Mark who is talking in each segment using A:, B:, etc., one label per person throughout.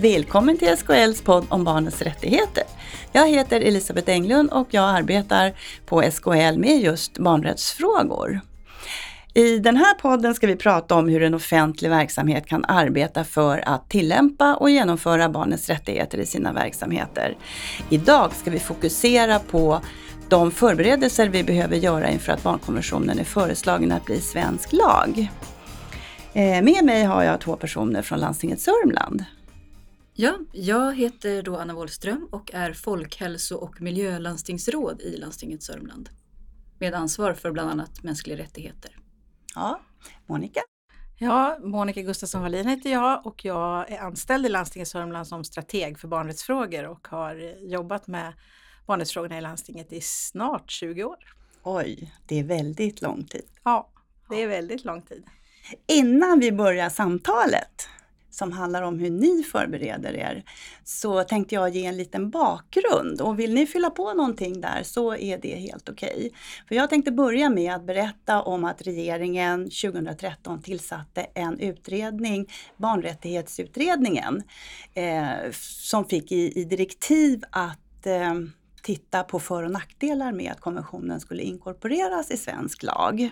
A: Välkommen till SKLs podd om barnens rättigheter. Jag heter Elisabeth Englund och jag arbetar på SKL med just barnrättsfrågor. I den här podden ska vi prata om hur en offentlig verksamhet kan arbeta för att tillämpa och genomföra barnens rättigheter i sina verksamheter. Idag ska vi fokusera på de förberedelser vi behöver göra inför att barnkonventionen är föreslagen att bli svensk lag. Eh, med mig har jag två personer från landstinget Sörmland.
B: Ja, jag heter då Anna Wåhlström och är folkhälso och miljölandstingsråd i landstinget Sörmland. Med ansvar för bland annat mänskliga rättigheter.
A: Ja, Monica?
C: Ja, Monica Gustafsson Wallin heter jag och jag är anställd i landstinget Sörmland som strateg för barnrättsfrågor och har jobbat med barnrättsfrågorna i landstinget i snart 20 år.
A: Oj, det är väldigt lång tid.
C: Ja, det är väldigt lång tid.
A: Innan vi börjar samtalet som handlar om hur ni förbereder er, så tänkte jag ge en liten bakgrund. Och vill ni fylla på någonting där så är det helt okej. Okay. För jag tänkte börja med att berätta om att regeringen 2013 tillsatte en utredning, Barnrättighetsutredningen, eh, som fick i, i direktiv att eh, titta på för och nackdelar med att konventionen skulle inkorporeras i svensk lag.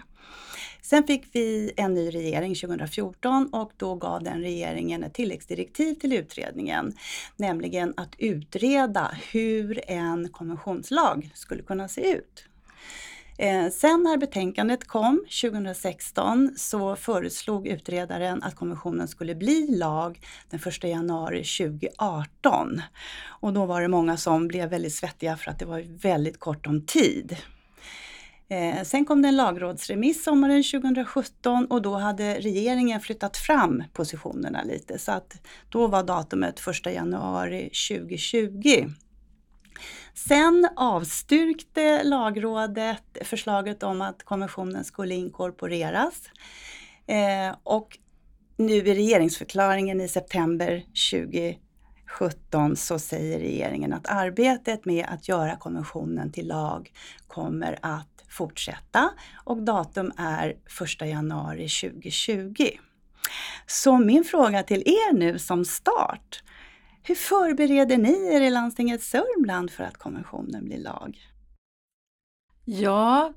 A: Sen fick vi en ny regering 2014 och då gav den regeringen ett tilläggsdirektiv till utredningen, nämligen att utreda hur en konventionslag skulle kunna se ut. Eh, sen när betänkandet kom 2016 så föreslog utredaren att konventionen skulle bli lag den 1 januari 2018. Och då var det många som blev väldigt svettiga för att det var väldigt kort om tid. Eh, sen kom det en lagrådsremiss sommaren 2017 och då hade regeringen flyttat fram positionerna lite så att då var datumet 1 januari 2020. Sen avstyrkte lagrådet förslaget om att konventionen skulle inkorporeras. Eh, och nu i regeringsförklaringen i september 2017 så säger regeringen att arbetet med att göra konventionen till lag kommer att fortsätta och datum är 1 januari 2020. Så min fråga till er nu som start. Hur förbereder ni er i landstinget Sörmland för att konventionen blir lag?
C: Ja,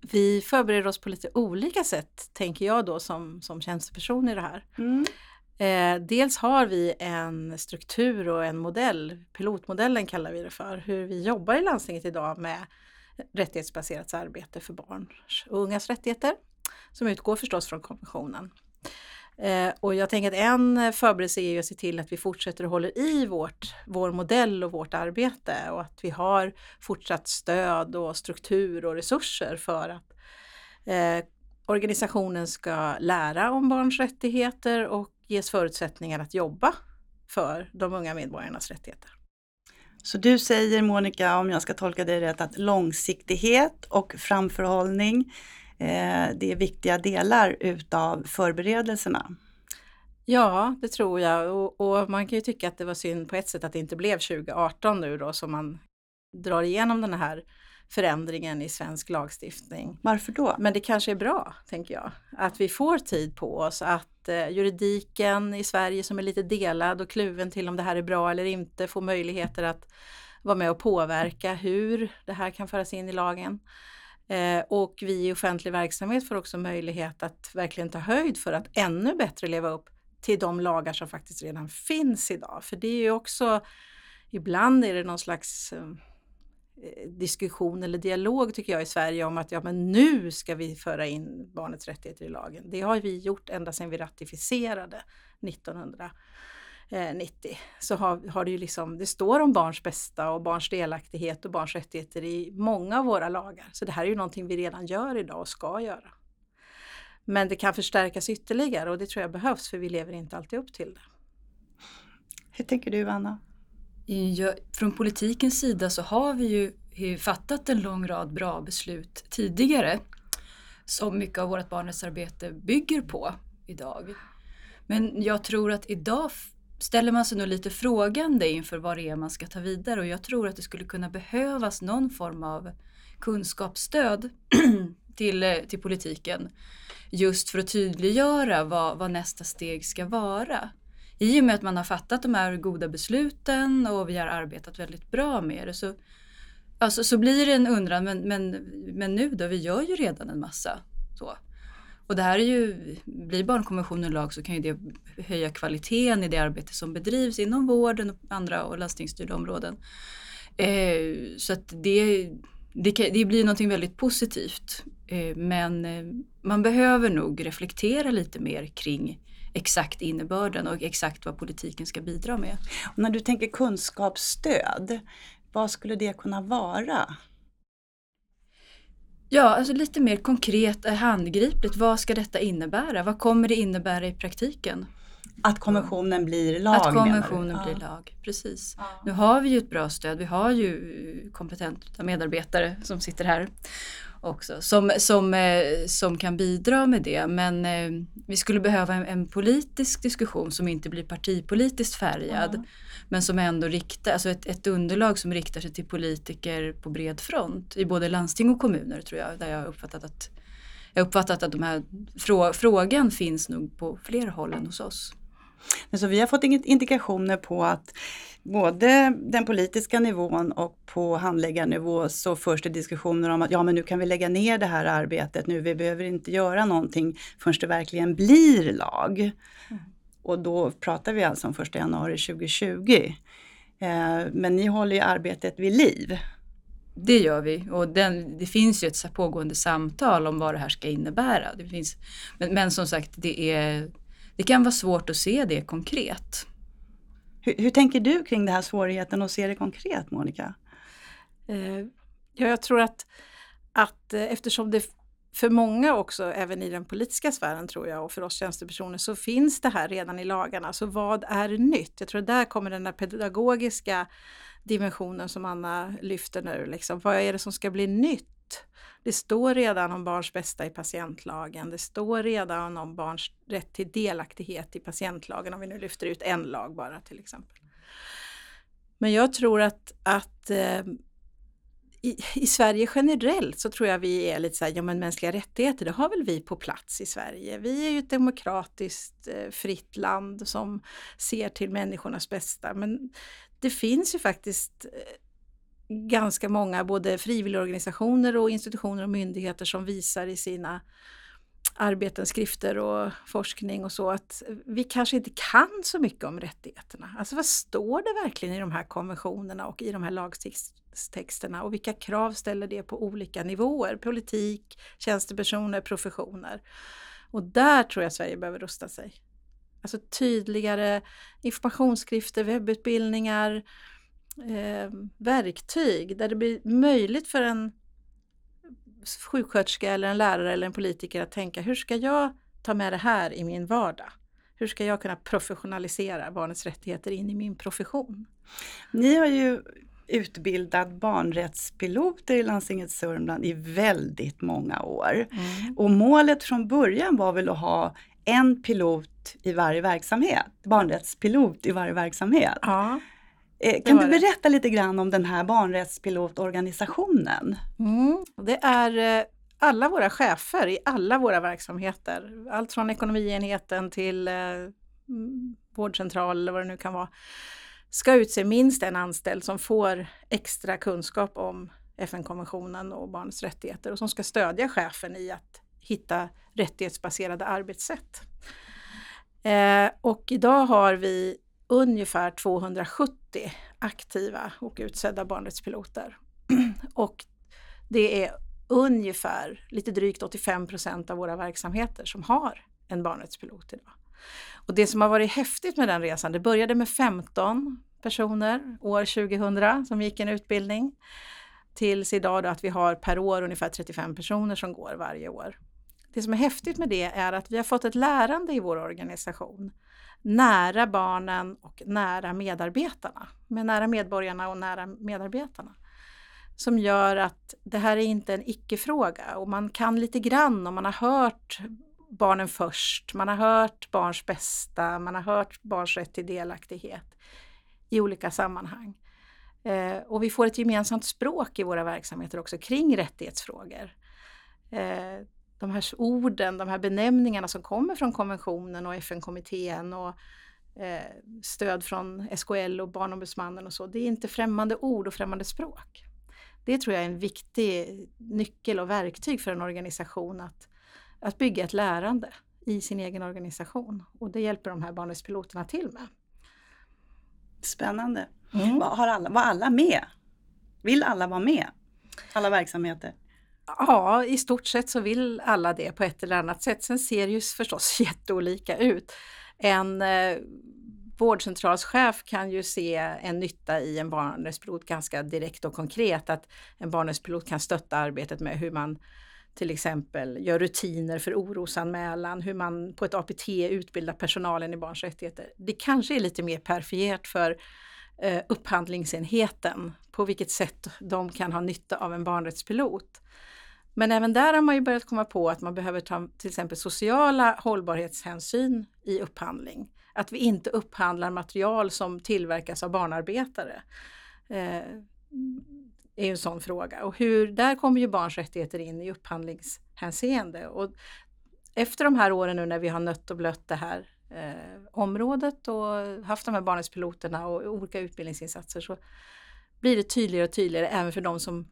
C: vi förbereder oss på lite olika sätt, tänker jag då som, som tjänsteperson i det här. Mm. Eh, dels har vi en struktur och en modell, pilotmodellen kallar vi det för, hur vi jobbar i landstinget idag med rättighetsbaserat arbete för barns och ungas rättigheter som utgår förstås från konventionen. Eh, och jag tänker att en eh, förberedelse är att se till att vi fortsätter och håller i vårt, vår modell och vårt arbete och att vi har fortsatt stöd och struktur och resurser för att eh, organisationen ska lära om barns rättigheter och ges förutsättningar att jobba för de unga medborgarnas rättigheter.
A: Så du säger Monica, om jag ska tolka dig rätt, att långsiktighet och framförhållning, det är viktiga delar utav förberedelserna.
C: Ja, det tror jag och, och, man kan ju tycka att det var synd på ett sätt att det inte blev 2018 nu då som man drar igenom den här förändringen i svensk lagstiftning.
A: Varför då?
C: Men det kanske är bra, tänker jag, att vi får tid på oss, att eh, juridiken i Sverige som är lite delad och kluven till om det här är bra eller inte får möjligheter att vara med och påverka hur det här kan föras in i lagen. Eh, och vi i offentlig verksamhet får också möjlighet att verkligen ta höjd för att ännu bättre leva upp till de lagar som faktiskt redan finns idag. För det är ju också, ibland är det någon slags eh, diskussion eller dialog tycker jag i Sverige om att ja, men nu ska vi föra in barnets rättigheter i lagen. Det har vi gjort ända sedan vi ratificerade 1900. 1990. Så har, har det ju liksom, det står om barns bästa och barns delaktighet och barns rättigheter i många av våra lagar. Så det här är ju någonting vi redan gör idag och ska göra. Men det kan förstärkas ytterligare och det tror jag behövs för vi lever inte alltid upp till det.
A: Hur tänker du Anna?
B: Ja, från politikens sida så har vi ju fattat en lång rad bra beslut tidigare som mycket av vårt barnrättsarbete bygger på idag. Men jag tror att idag ställer man sig nog lite frågande inför vad det är man ska ta vidare och jag tror att det skulle kunna behövas någon form av kunskapsstöd till, eh, till politiken just för att tydliggöra vad, vad nästa steg ska vara. i och med att man har fattat de här goda besluten och vi har arbetat väldigt bra med det så, alltså, så blir det en undran, men, men, men nu då, vi gör ju redan en massa. Så. Och det här är ju, blir barnkonventionen lag så kan ju det höja kvaliteten i det arbete som bedrivs inom vården och andra och landstingsstyrda områden. Eh, så att det, det, kan, det blir någonting väldigt positivt. Eh, men eh, man behöver nog reflektera lite mer kring exakt innebörden och exakt vad politiken ska bidra med.
A: Och när du tänker kunskapsstöd, vad skulle det kunna vara?
B: Ja, alltså lite mer konkret, handgripligt. Vad ska detta innebära? Vad kommer det innebära i praktiken?
A: Att konventionen blir lag?
B: Att konventionen blir ja. lag, precis. Ja. Nu har vi ju ett bra stöd. Vi har ju kompetenta medarbetare som sitter här också som, som, eh, som kan bidra med det. Men eh, vi skulle behöva en, en, politisk diskussion som inte blir partipolitiskt färgad. Mm. Men som ändå riktar, alltså ett, ett, underlag som riktar sig till politiker på bred front i både landsting och kommuner tror jag. Där jag har uppfattat att, jag uppfattat att de här frå, frågan finns nog på fler håll än hos oss.
A: Så vi har fått indikationer på att både den politiska nivån och på handläggarnivå så förs det diskussioner om att ja men nu kan vi lägga ner det här arbetet nu, vi behöver inte göra någonting förrän det verkligen blir lag. Mm. Och då pratar vi alltså om 1 januari 2020. Eh, men ni håller ju arbetet vid liv.
B: Det gör vi och den, det finns ju ett pågående samtal om vad det här ska innebära. Det finns, men, men som sagt, det, är, det kan vara svårt att se det konkret.
A: Hur, hur, tänker du kring den här svårigheten att se det konkret, Monica?
C: Eh, ja, jag tror att, att eh, eftersom det för många också, även i den politiska sfären tror jag, och för oss tjänstepersoner, så finns det här redan i lagarna. Så vad är nytt? Jag tror att där kommer den här pedagogiska dimensionen som Anna lyfter nu. Liksom. Vad är det som ska bli nytt? Det står redan om barns bästa i patientlagen. Det står redan om barns rätt till delaktighet i patientlagen, om vi nu lyfter ut en lag bara till exempel. Men jag tror att, att eh, i, i, Sverige generellt så tror jag vi är lite så här, ja men mänskliga rättigheter, det har väl vi på plats i Sverige. Vi är ju ett demokratiskt eh, fritt land som ser till människornas bästa. Men det finns ju faktiskt eh, ganska många både frivilligorganisationer och institutioner och myndigheter som visar i sina arbeten, skrifter och forskning och så att vi kanske inte kan så mycket om rättigheterna. Alltså vad står det verkligen i de här konventionerna och i de här lagtexterna och vilka krav ställer det på olika nivåer? Politik, tjänstepersoner, professioner. Och där tror jag Sverige behöver rusta sig. Alltså tydligare informationsskrifter, webbutbildningar, eh, verktyg där det blir möjligt för en sjuksköterska eller en lärare eller en politiker att tänka hur ska jag ta med det här i min vardag? Hur ska jag kunna professionalisera barnets rättigheter in i min profession?
A: Ni har ju utbildat barnrättspiloter i landstinget Sörmland i väldigt många år. Mm. Och målet från början var väl att ha en pilot i varje verksamhet, barnrättspilot i varje verksamhet. Ja. Eh, kan du berätta lite grann om den här barnrättspilotorganisationen?
C: Mm, det är eh, alla våra chefer i alla våra verksamheter, allt från ekonomienheten till eh, mm, vårdcentral eller vad det nu kan vara, ska utse minst en anställd som får extra kunskap om FN-konventionen och barnets rättigheter och som ska stödja chefen i att hitta rättighetsbaserade arbetssätt. Eh, och idag har vi ungefär 270 aktiva och utsedda barnrättspiloter. och det är ungefär lite drygt 85 procent av våra verksamheter som har en barnrättspilot idag. Och det som har varit häftigt med den resan, det började med 15 personer år 2000 som gick en utbildning tills idag då att vi har per år ungefär 35 personer som går varje år. Det som är häftigt med det är att vi har fått ett lärande i vår organisation nära barnen och nära medarbetarna. Med nära medborgarna och nära medarbetarna. Som gör att det här är inte en icke-fråga och man kan lite grann om man har hört barnen först, man har hört barns bästa, man har hört barns rätt till delaktighet i olika sammanhang. Eh, och vi får ett gemensamt språk i våra verksamheter också kring rättighetsfrågor. Eh, de här orden, de här benämningarna som kommer från konventionen och FN-kommittén och eh, stöd från SKL och Barnombudsmannen och så. Det är inte främmande ord och främmande språk. Det tror jag är en viktig nyckel och verktyg för en organisation att, att bygga ett lärande i sin egen organisation. Och det hjälper de här barnrättspiloterna till med.
A: Spännande. Mm. Var, har alla, var alla med? Vill alla vara med? Alla verksamheter?
C: Ja, i stort sett så vill alla det på ett eller annat sätt. Sen ser det ju förstås jätteolika ut. En eh, vårdcentralschef kan ju se en nytta i en barnrättspilot ganska direkt och konkret. Att en barnrättspilot kan stötta arbetet med hur man till exempel gör rutiner för orosanmälan, hur man på ett APT utbildar personalen i barns rättigheter. Det kanske är lite mer perifert för eh, upphandlingsenheten, på vilket sätt de kan ha nytta av en barnrättspilot. Men även där har man ju börjat komma på att man behöver ta till exempel sociala hållbarhetshänsyn i upphandling. Att vi inte upphandlar material som tillverkas av barnarbetare. Eh, är en sån fråga. Och hur, där kommer ju barns rättigheter in i upphandlingshänseende. Och efter de här åren nu när vi har nött och blött det här eh, området och haft de här barnrättspiloterna och olika utbildningsinsatser så blir det tydligare och tydligare även för de som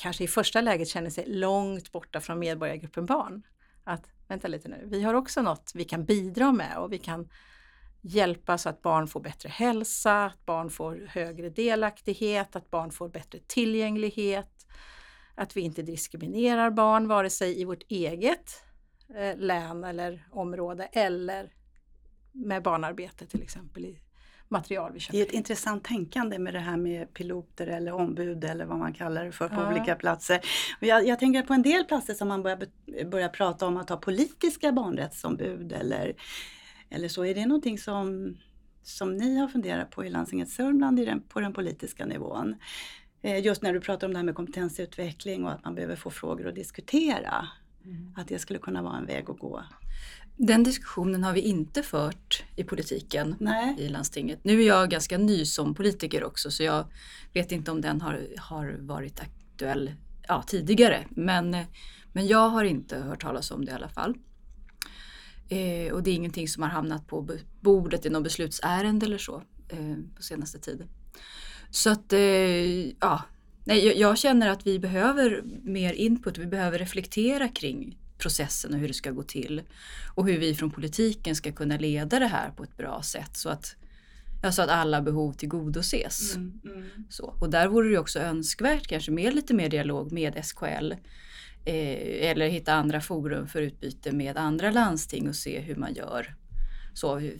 C: kanske i första läget känner sig långt borta från medborgargruppen barn. Att vänta lite nu, vi har också något vi kan bidra med och vi kan hjälpa så att barn får bättre hälsa, att barn får högre delaktighet, att barn får bättre tillgänglighet, att vi inte diskriminerar barn vare sig i vårt eget eh, län eller område eller med barnarbete till exempel i material vi köper.
A: Det är ett intressant tänkande med det här med piloter eller ombud eller vad man kallar det för på ja. olika platser. Jag, jag, tänker på en del platser som man börjar, börjar prata om att ha politiska barnrättsombud eller eller så är det någonting som, som ni har funderat på i landstinget Sörmland i den, på den politiska nivån? Eh, just när du pratar om det här med kompetensutveckling och att man behöver få frågor att diskutera. Mm. Att det skulle kunna vara en väg att gå.
B: Den diskussionen har vi inte fört i politiken Nej. i landstinget. Nu är jag ganska ny som politiker också så jag vet inte om den har, har varit aktuell ja, tidigare. Men, men jag har inte hört talas om det i alla fall. Eh, och det är ingenting som har hamnat på bordet i något beslutsärende eller så eh, på senaste tiden. Så att, eh, ja, nej, jag, jag, känner att vi behöver mer input, vi behöver reflektera kring processen och hur det ska gå till. Och hur vi från politiken ska kunna leda det här på ett bra sätt så att, ja, så att alla behov tillgodoses. Mm, mm. Så, och där vore det också önskvärt kanske med lite mer dialog med SKL Eh, eller hitta andra forum för utbyte med andra landsting och se hur man gör. Så,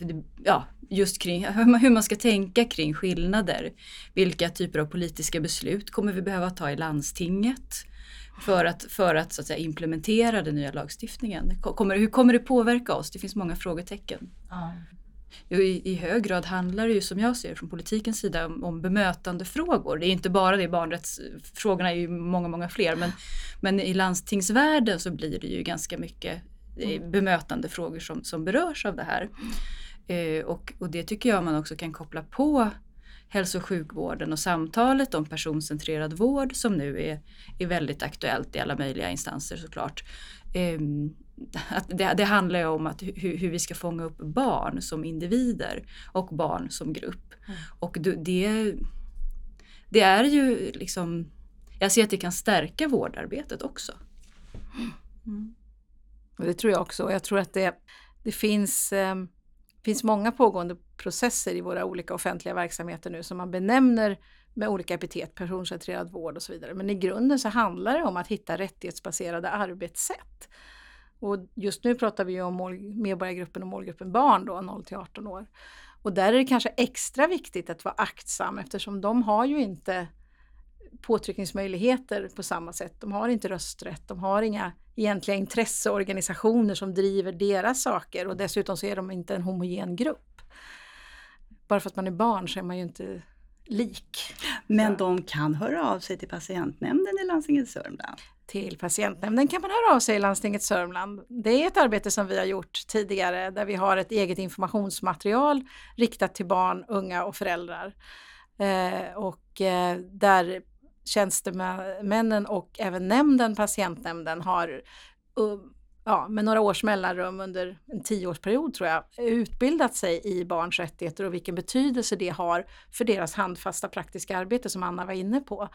B: ja, just kring hur man ska tänka kring skillnader. Vilka typer av politiska beslut kommer vi behöva ta i landstinget för att, för att, så att säga, implementera den nya lagstiftningen? Kommer, hur kommer det påverka oss? Det finns många frågetecken. Ja. I, I hög grad handlar det ju som jag ser från politikens sida om, om bemötandefrågor. Det är inte bara det, barnrättsfrågorna är ju många, många fler. Men, men i landstingsvärlden så blir det ju ganska mycket mm. bemötandefrågor som, som berörs av det här. Eh, och, och det tycker jag man också kan koppla på hälso och sjukvården och samtalet om personcentrerad vård som nu är, är väldigt aktuellt i alla möjliga instanser såklart. Eh, att det, det handlar ju om att hur, hur, vi ska fånga upp barn som individer och barn som grupp. Mm. Och det, det är ju liksom, jag ser att det kan stärka vårdarbetet också.
C: Mm. Det tror jag också. Jag tror att det, det finns, eh, finns många pågående processer i våra olika offentliga verksamheter nu som man benämner med olika epitet, personcentrerad vård och så vidare. Men i grunden så handlar det om att hitta rättighetsbaserade arbetssätt. Och just nu pratar vi om mål, medborgargruppen och målgruppen barn då, 0 till 18 år. Och där är det kanske extra viktigt att vara aktsam eftersom de har ju inte påtryckningsmöjligheter på samma sätt. De har inte rösträtt, de har inga egentliga intresseorganisationer som driver deras saker och dessutom så är de inte en homogen grupp. Bara för att man är barn så är man ju inte lik.
A: Men de kan höra av sig till patientnämnden i landstinget Sörmland?
C: Till patientnämnden kan man höra av sig i landstinget Sörmland. Det är ett arbete som vi har gjort tidigare där vi har ett eget informationsmaterial riktat till barn, unga och föräldrar. Eh, och eh, där tjänstemännen och även nämnden, patientnämnden, har ja, med några års mellanrum under en tioårsperiod tror jag, utbildat sig i barns rättigheter och vilken betydelse det har för deras handfasta praktiska arbete som Anna var inne på.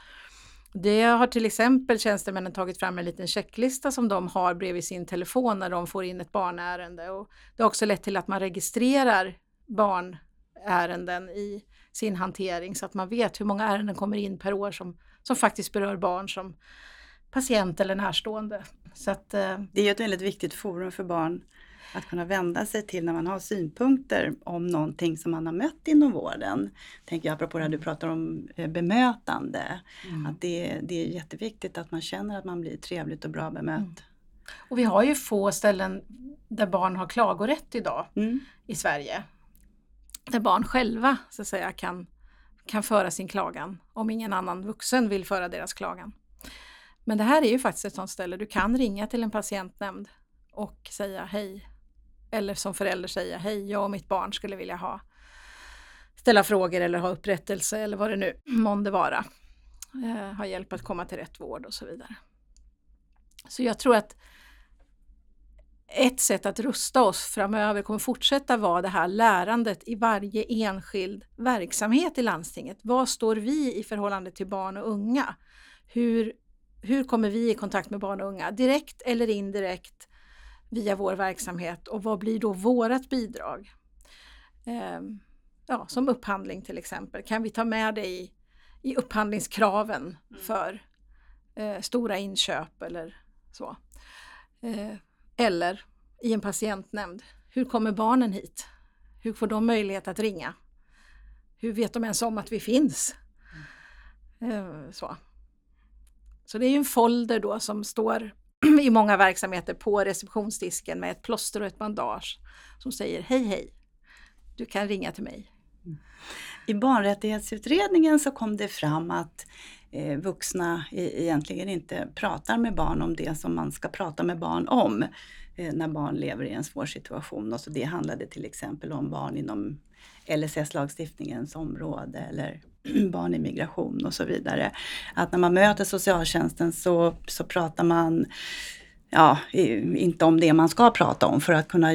C: Det har till exempel tjänstemännen tagit fram en liten checklista som de har bredvid sin telefon när de får in ett barnärende. Och det har också lett till att man registrerar barnärenden i sin hantering så att man vet hur många ärenden kommer in per år som, som faktiskt berör barn som patient eller närstående. Så att, eh,
A: det är ett väldigt viktigt forum för barn att kunna vända sig till när man har synpunkter om någonting som man har mött inom vården. Tänker jag apropå det du pratar om eh, bemötande. Mm. Att det, det är jätteviktigt att man känner att man blir trevligt och bra bemött. Mm.
C: Och vi har ju få ställen där barn har klagorätt idag mm. i Sverige. Där barn själva så att säga kan, kan föra sin klagan om ingen annan vuxen vill föra deras klagan. Men det här är ju faktiskt ett sånt ställe. Du kan ringa till en patientnämnd och säga hej. Eller som förälder säga hej, jag och mitt barn skulle vilja ha ställa frågor eller ha upprättelse eller vad det nu månde vara. Eh, ha hjälp att komma till rätt vård och så vidare. Så jag tror att ett sätt att rusta oss framöver kommer fortsätta vara det här lärandet i varje enskild verksamhet i landstinget. Vad står vi i förhållande till barn och unga? Hur hur kommer vi i kontakt med barn och unga? Direkt eller indirekt via vår verksamhet och vad blir då vårat bidrag? Eh, ja, som upphandling till exempel. Kan vi ta med det i, i upphandlingskraven mm. för eh, stora inköp eller så? Eh, eller i en patientnämnd. Hur kommer barnen hit? Hur får de möjlighet att ringa? Hur vet de ens om att vi finns? Eh, så. Så det är ju en folder då som står i många verksamheter på receptionsdisken med ett plåster och ett bandage som säger hej hej, du kan ringa till mig. Mm.
A: I barnrättighetsutredningen så kom det fram att Eh, vuxna e egentligen inte pratar med barn om det som man ska prata med barn om eh, när barn lever i en svår situation. Och så det handlade till exempel om barn inom LSS-lagstiftningens område eller barn i migration och så vidare. Att när man möter socialtjänsten så, så pratar man ja, inte om det man ska prata om för att kunna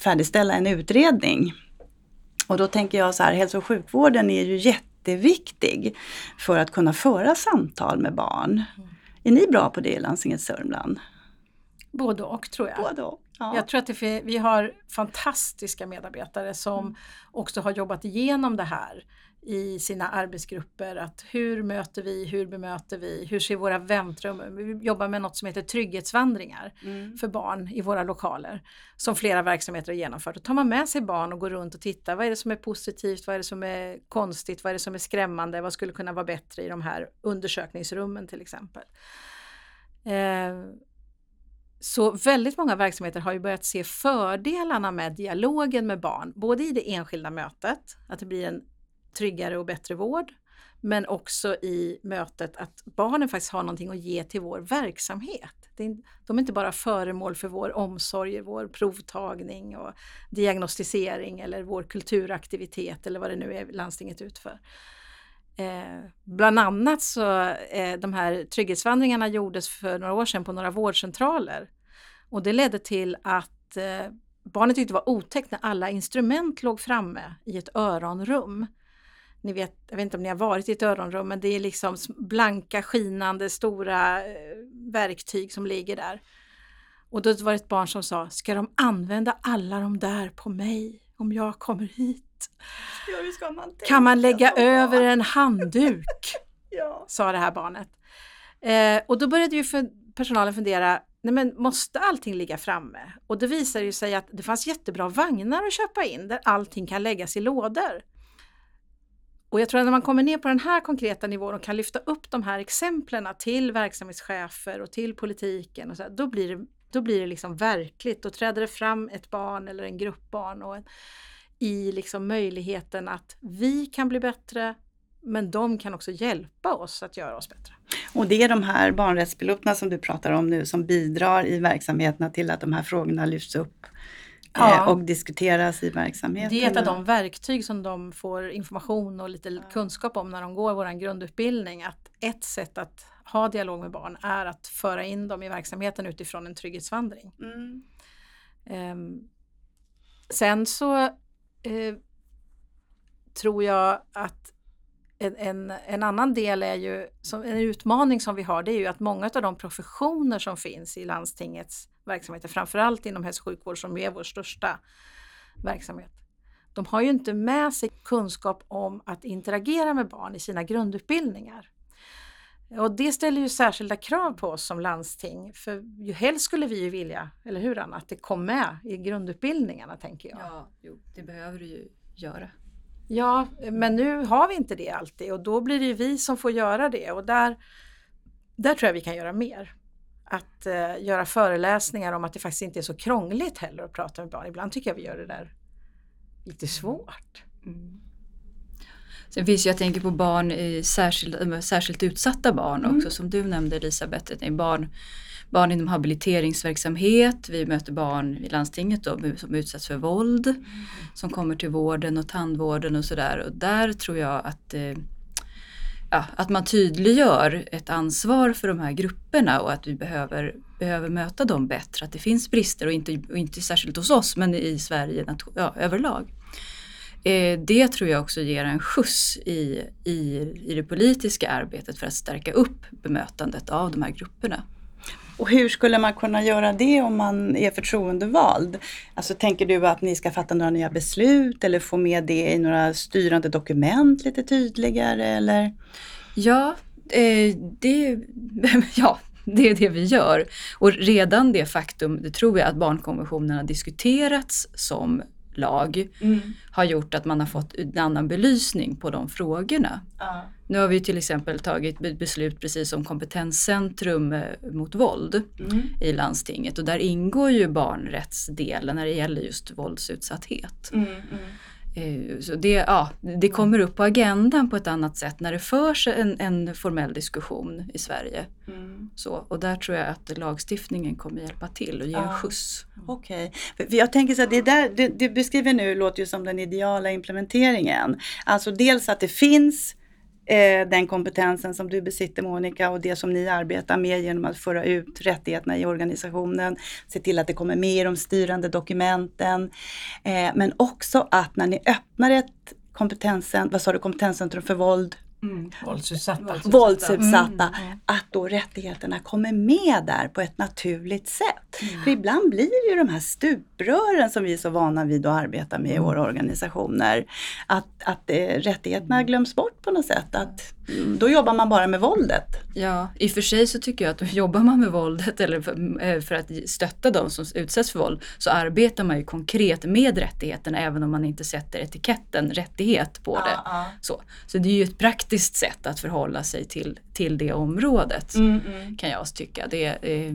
A: färdigställa en utredning. Och då tänker jag så här, hälso och sjukvården är ju jätteviktig för att kunna föra samtal med barn. Är ni bra på det i landstinget Sörmland?
C: Både och tror jag.
A: Både och. Ja.
C: Jag tror att det, vi har fantastiska medarbetare som mm. också har jobbat igenom det här i sina arbetsgrupper. Att hur möter vi, hur bemöter vi, hur ser våra väntrum Vi jobbar med något som heter trygghetsvandringar mm. för barn i våra lokaler. Som flera verksamheter har genomfört. Då tar man med sig barn och går runt och tittar. Vad är det som är positivt? Vad är det som är konstigt? Vad är det som är skrämmande? Vad skulle kunna vara bättre i de här undersökningsrummen till exempel? Eh, så väldigt många verksamheter har ju börjat se fördelarna med dialogen med barn, både i det enskilda mötet, att det blir en tryggare och bättre vård, men också i mötet att barnen faktiskt har någonting att ge till vår verksamhet. De är inte bara föremål för vår omsorg, vår provtagning och diagnostisering eller vår kulturaktivitet eller vad det nu är landstinget utför. Eh, bland annat så eh, de här trygghetsvandringarna gjordes för några år sedan på några vårdcentraler. Och det ledde till att eh, barnet tyckte det var otäckt när alla instrument låg framme i ett öronrum. Ni vet, jag vet inte om ni har varit i ett öronrum, men det är liksom blanka, skinande, stora eh, verktyg som ligger där. Och då var det ett barn som sa, ska de använda alla de där på mig om jag kommer hit?
A: Ja, man
C: kan man lägga över en handduk? ja. Sa det här barnet. Eh, och då började ju för personalen fundera, nej men måste allting ligga framme? Och det visade ju sig att det fanns jättebra vagnar att köpa in där allting kan läggas i lådor. Och jag tror att när man kommer ner på den här konkreta nivån och kan lyfta upp de här exemplen till verksamhetschefer och till politiken, och så, då blir det, då blir det liksom verkligt. Då träder det fram ett barn eller en grupp barn och en, i liksom möjligheten att vi kan bli bättre, men de kan också hjälpa oss att göra oss bättre.
A: Och det är de här barnrättspiloterna som du pratar om nu som bidrar i verksamheterna till att de här frågorna lyfts upp ja. Eh, och diskuteras i verksamheten.
C: Det är ett av de verktyg som de får information och lite ja. kunskap om när de går vår grundutbildning. Att ett sätt att ha dialog med barn är att föra in dem i verksamheten utifrån en trygghetsvandring.
A: Mm.
C: Um, sen så uh, tror jag att en, en, en, annan del är ju, som, en utmaning som vi har, det är ju att många av de professioner som finns i landstingets verksamheter, framförallt inom hälso och sjukvård som är vår största verksamhet, de har ju inte med sig kunskap om att interagera med barn i sina grundutbildningar. Och det ställer ju särskilda krav på oss som landsting. För ju helst skulle vi ju vilja, eller hur Anna, att det kom med i grundutbildningarna tänker jag.
B: Ja, jo, det behöver det ju göra.
C: Ja, men nu har vi inte det alltid och då blir det ju vi som får göra det och där, där tror jag vi kan göra mer. Att uh, göra föreläsningar om att det faktiskt inte är så krångligt heller att prata med barn. Ibland tycker jag vi gör det där lite svårt. Mm.
B: Sen finns ju, jag tänker på barn i särskilt, särskilt utsatta barn också mm. som du nämnde Elisabeth. Barn, barn inom habiliteringsverksamhet, vi möter barn i landstinget då, som utsätts för våld, mm. som kommer till vården och tandvården och sådär. Och där tror jag att eh, ja, att man tydliggör ett ansvar för de här grupperna och att vi behöver, behöver möta dem bättre. Att det finns brister och inte, och inte särskilt hos oss men i Sverige ja, överlag. Eh, det tror jag också ger en skjuts i, i, i det politiska arbetet för att stärka upp bemötandet av de här grupperna.
A: Och hur skulle man kunna göra det om man är förtroendevald? Alltså tänker du att ni ska fatta några nya beslut eller få med det i några styrande dokument lite tydligare eller?
B: Ja, eh, det, ja, det är det vi gör. Och redan det faktum, det tror jag att barnkonventionen har diskuterats som lag mm. har gjort att man har fått en annan belysning på de frågorna. Uh. Nu har vi till exempel tagit beslut precis om kompetenscentrum eh, mot våld mm. i landstinget och där ingår ju barnrättsdelen när det gäller just våldsutsatthet. Mm, mm. Eh, så det, ja, det kommer upp på agendan på ett annat sätt när det förs en, en formell diskussion i Sverige. Mm. Så, och där tror jag att lagstiftningen kommer hjälpa till och ge en skjuts.
A: Okej, okay. jag tänker så att det där du, du beskriver nu låter ju som den ideala implementeringen. Alltså dels att det finns eh, den kompetensen som du besitter Monica och det som ni arbetar med genom att föra ut rättigheterna i organisationen, se till att det kommer med i de styrande dokumenten. Eh, men också att när ni öppnar ett kompetensen, vad sa du, kompetenscentrum för våld,
C: Mm. Våldsutsatta.
A: Våldsutsatta. Mm. mm. Att då rättigheterna kommer med där på ett naturligt sätt. Mm. För ibland blir ju de här stuprören som vi är så vana vid att arbeta med i mm. våra organisationer. Att, att eh, rättigheterna mm. glöms bort på något sätt. Att, då jobbar man bara med våldet.
B: Ja, i och för sig så tycker jag att då jobbar man med våldet eller för, eh, för, att stötta de som utsätts för våld så arbetar man ju konkret med rättigheterna även om man inte sätter etiketten rättighet på det. Ja, Så, så det är ju ett praktiskt sätt att förhålla sig till, till det området mm, mm. kan jag tycka. Det, eh,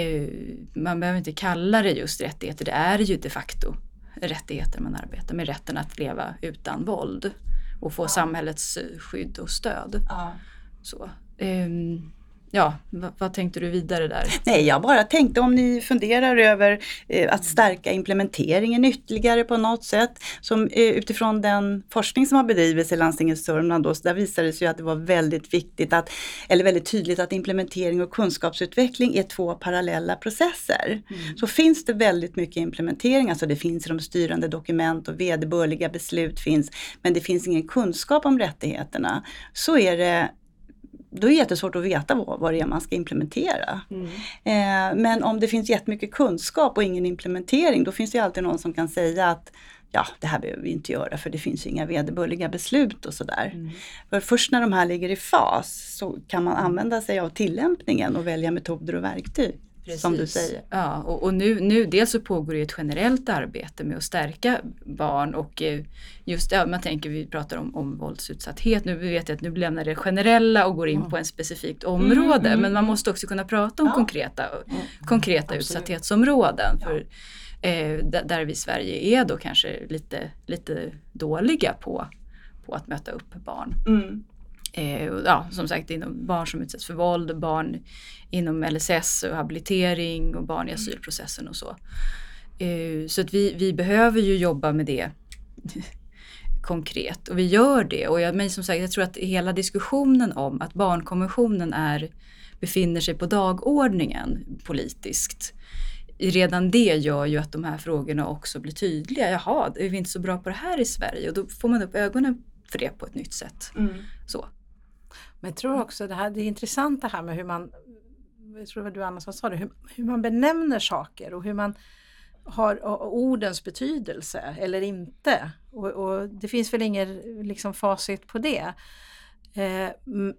B: eh, man behöver inte kalla det just rättigheter, det är ju de facto rättigheter man arbetar med, rätten att leva utan våld och få ja. samhällets skydd och stöd. Ja. Så, um, Ja, vad tänkte du vidare där?
A: Nej, jag bara tänkte om ni funderar över eh, att stärka implementeringen ytterligare på något sätt. Som eh, utifrån den forskning som har bedrivits i landstinget Sörmland då, så där visade det sig att det var väldigt viktigt att, eller väldigt tydligt att implementering och kunskapsutveckling är två parallella processer. Mm. Så finns det väldigt mycket implementering, alltså det finns i de styrande dokument och vederbörliga beslut finns, men det finns ingen kunskap om rättigheterna. Så är det då är det jättesvårt att veta vad, vad det är man ska implementera. Mm. Eh, men om det finns jättemycket kunskap och ingen implementering, då finns det alltid någon som kan säga att ja, det här behöver vi inte göra för det finns inga vederbörliga beslut och sådär. Mm. För först när de här ligger i fas så kan man använda sig av tillämpningen och välja metoder och verktyg. Precis. som du säger.
B: Ja, och, och, nu, nu dels så pågår det ett generellt arbete med att stärka barn och eh, just ja, man tänker, vi pratar om, om våldsutsatthet, nu vet jag att nu lämnar det generella och går in mm. på ett specifikt område mm, men man måste också kunna prata om ja. konkreta, mm. konkreta utsatthetsområden. För, eh, där vi i Sverige är då kanske lite, lite dåliga på, på att möta upp barn. Mm ja, som sagt inom barn som utsätts för våld, barn inom LSS och habilitering och barn i mm. asylprocessen och så. Eh, så att vi, vi behöver ju jobba med det konkret och vi gör det. Och jag, men som sagt, jag tror att hela diskussionen om att barnkonventionen är, befinner sig på dagordningen politiskt. Redan det gör ju att de här frågorna också blir tydliga. Jaha, är vi inte så bra på det här i Sverige? Och då får man upp ögonen för det på ett nytt sätt. Mm. Så.
C: Men jag tror också det här, det är intressant det här med hur man, jag tror det var du Anna som sa det, hur, hur man benämner saker och hur man har ordens betydelse eller inte. Och, och det finns väl inget liksom, facit på det. Eh,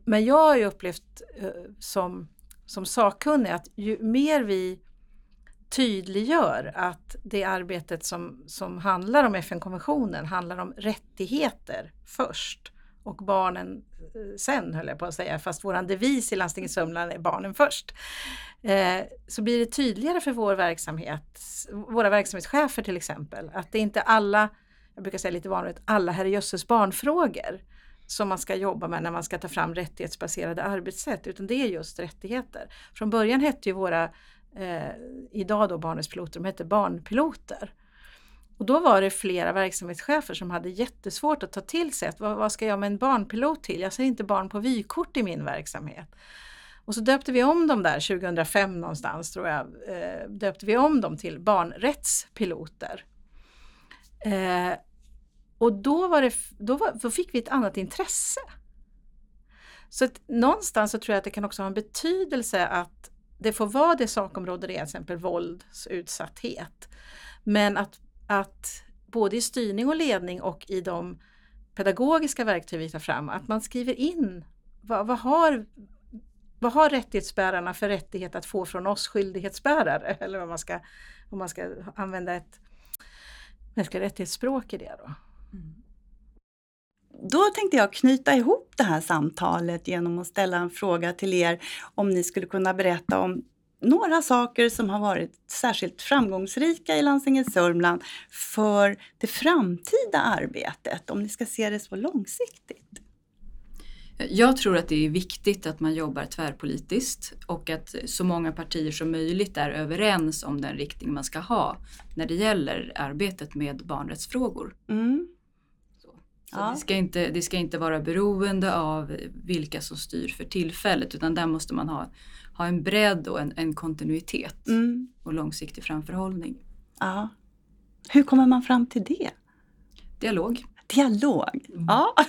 C: men jag har ju upplevt eh, som, som sakkunnig att ju mer vi tydliggör att det arbetet som, som handlar om FN-konventionen handlar om rättigheter först och barnen eh, sen höll jag på att säga, fast våran devis i landstinget Sörmland är barnen först. Eh, så blir det tydligare för vår verksamhet, våra verksamhetschefer till exempel, att det är inte alla, jag brukar säga lite vanligt, alla herrejösses barnfrågor som man ska jobba med när man ska ta fram rättighetsbaserade arbetssätt, utan det är just rättigheter. Från början hette ju våra, eh, idag då barnens piloter, de hette barnpiloter. Och då var det flera verksamhetschefer som hade jättesvårt att ta till sig att vad, vad ska jag med en barnpilot till? Jag ser inte barn på vykort i min verksamhet. Och så döpte vi om dem där 2005 någonstans tror jag, eh, döpte vi om dem till barnrättspiloter. Eh, och då, var det, då, var, då fick vi ett annat intresse. Så att någonstans så tror jag att det kan också ha en betydelse att det får vara det sakområde det är, till exempel våldsutsatthet. Men att att både i styrning och ledning och i de pedagogiska verktyg vi tar fram, att man skriver in vad, vad, har, vad har rättighetsbärarna för rättighet att få från oss skyldighetsbärare? Eller om man ska, om man ska använda ett mänskliga rättighetsspråk i det. Då. Mm.
A: Då tänkte jag knyta ihop det här samtalet genom att ställa en fråga till er om ni skulle kunna berätta om några saker som har varit särskilt framgångsrika i landstinget Sörmland för det framtida arbetet, om ni ska se det så långsiktigt?
B: Jag tror att det är viktigt att man jobbar tvärpolitiskt och att så många partier som möjligt är överens om den riktning man ska ha när det gäller arbetet med barnrättsfrågor. Mm. Ja. det, ska inte, det ska inte vara beroende av vilka som styr för tillfället utan där måste man ha ha en bredd och en, en kontinuitet mm. och långsiktig framförhållning.
A: Ja. Hur kommer man fram till det?
B: Dialog.
A: Dialog, mm. ja.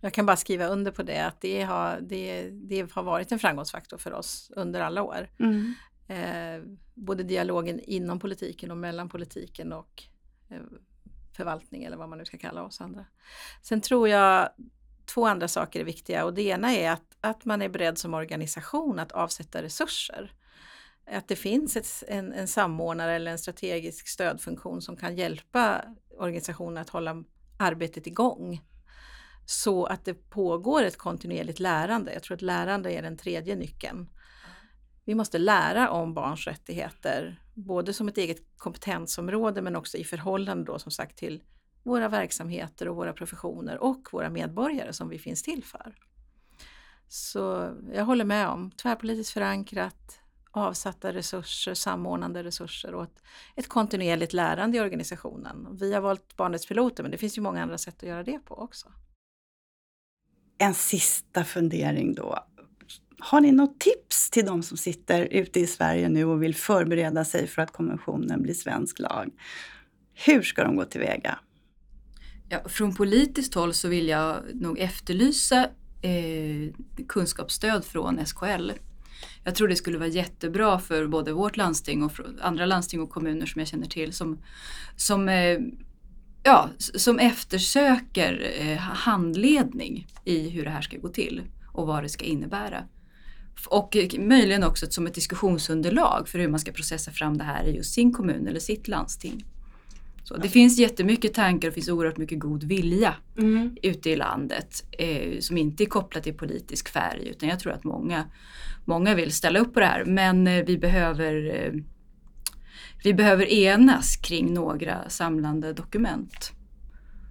C: Jag kan bara skriva under på det, att det har, det, det har varit en framgångsfaktor för oss under alla år. Mm. Eh, både dialogen inom politiken och mellan politiken och eh, förvaltning eller vad man nu ska kalla oss andra. Sen tror jag två andra saker är viktiga och det ena är att, att man är beredd som organisation att avsätta resurser. Att det finns ett, en, en samordnare eller en strategisk stödfunktion som kan hjälpa organisationen att hålla arbetet igång. Så att det pågår ett kontinuerligt lärande. Jag tror att lärande är den tredje nyckeln. Vi måste lära om barns rättigheter, både som ett eget kompetensområde men också i förhållande då som sagt till våra verksamheter och våra professioner och våra medborgare som vi finns till för. Så jag håller med om tvärpolitiskt förankrat, avsatta resurser, samordnande resurser och ett, ett kontinuerligt lärande i organisationen. Vi har valt Barnets piloter men det finns ju många andra sätt att göra det på också.
A: En sista fundering då. Har ni något tips till de som sitter ute i Sverige nu och vill förbereda sig för att konventionen blir svensk lag? Hur ska de gå tillväga?
B: Ja, från politiskt håll så vill jag nog efterlysa eh, kunskapsstöd från SKL. Jag tror det skulle vara jättebra för både vårt landsting och andra landsting och kommuner som jag känner till som, som, eh, ja, som eftersöker eh, handledning i hur det här ska gå till och vad det ska innebära. Och möjligen också som ett diskussionsunderlag för hur man ska processa fram det här i just sin kommun eller sitt landsting. Så det finns jättemycket tankar och finns oerhört mycket god vilja mm. ute i landet eh, som inte är kopplat till politisk färg utan jag tror att många, många vill ställa upp på det här men eh, vi behöver eh, vi behöver enas kring några samlande dokument.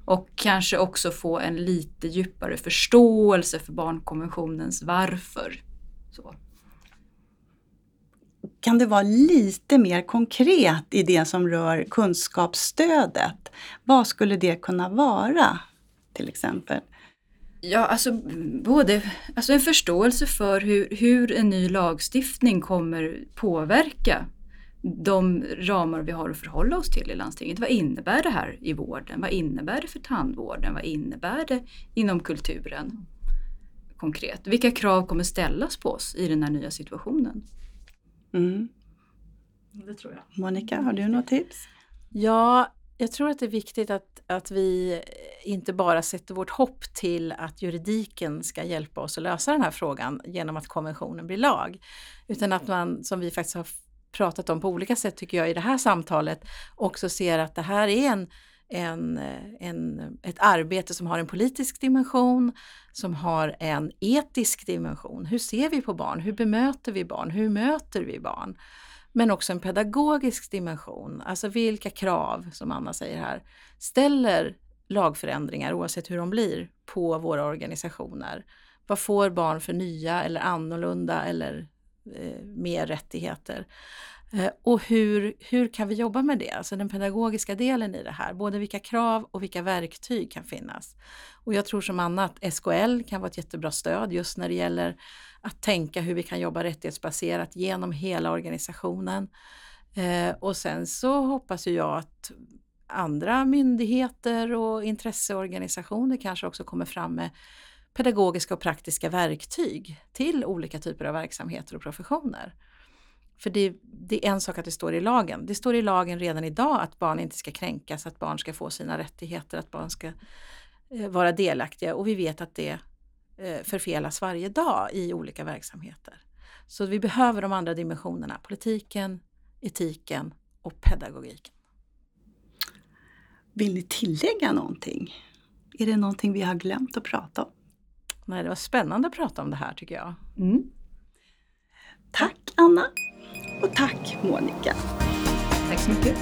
B: Och kanske också få en lite djupare förståelse för barnkonventionens varför. Så.
A: kan det vara lite mer konkret i det som rör kunskapsstödet? Vad skulle det kunna vara till exempel?
B: Ja, alltså både alltså en förståelse för hur, hur en ny lagstiftning kommer påverka de ramar vi har att förhålla oss till i landstinget. Vad innebär det här i vården? Vad innebär det för tandvården? Vad innebär det inom kulturen? Konkret. Vilka krav kommer ställas på oss i den här nya situationen?
A: Mm.
C: Det tror jag.
A: Monica, har du något tips?
C: Ja, jag tror att det är viktigt att, att vi inte bara sätter vårt hopp till att juridiken ska hjälpa oss att lösa den här frågan genom att konventionen blir lag. Utan att man, som vi faktiskt har pratat om på olika sätt tycker jag i det här samtalet, också ser att det här är en, en, eh, en, ett arbete som har en politisk dimension, som har en etisk dimension. Hur ser vi på barn? Hur bemöter vi barn? Hur möter vi barn? Men också en pedagogisk dimension, alltså vilka krav, som Anna säger här, ställer lagförändringar, oavsett hur de blir, på våra organisationer? Vad får barn för nya eller annorlunda eller eh, mer rättigheter? Eh, och hur, hur kan vi jobba med det? Alltså den pedagogiska delen i det här, både vilka krav och vilka verktyg kan finnas. Och jag tror som annat SKL kan vara ett jättebra stöd just när det gäller att tänka hur vi kan jobba rättighetsbaserat genom hela organisationen. Eh, och sen så hoppas ju jag att andra myndigheter och intresseorganisationer kanske också kommer fram med pedagogiska och praktiska verktyg till olika typer av verksamheter och professioner. För det, det, är en sak att det står i lagen. Det står i lagen redan idag att barn inte ska kränkas, att barn ska få sina rättigheter, att barn ska eh, vara delaktiga och vi vet att det eh, förfelas varje dag i olika verksamheter. Så vi behöver de andra dimensionerna, politiken, etiken och pedagogiken.
A: Vill ni tillägga någonting? Är det någonting vi har glömt att prata om?
C: Nej, det var spännande att prata om det här tycker jag.
A: Mm. Tack Anna! Och tack Monica!
B: Tack så mycket!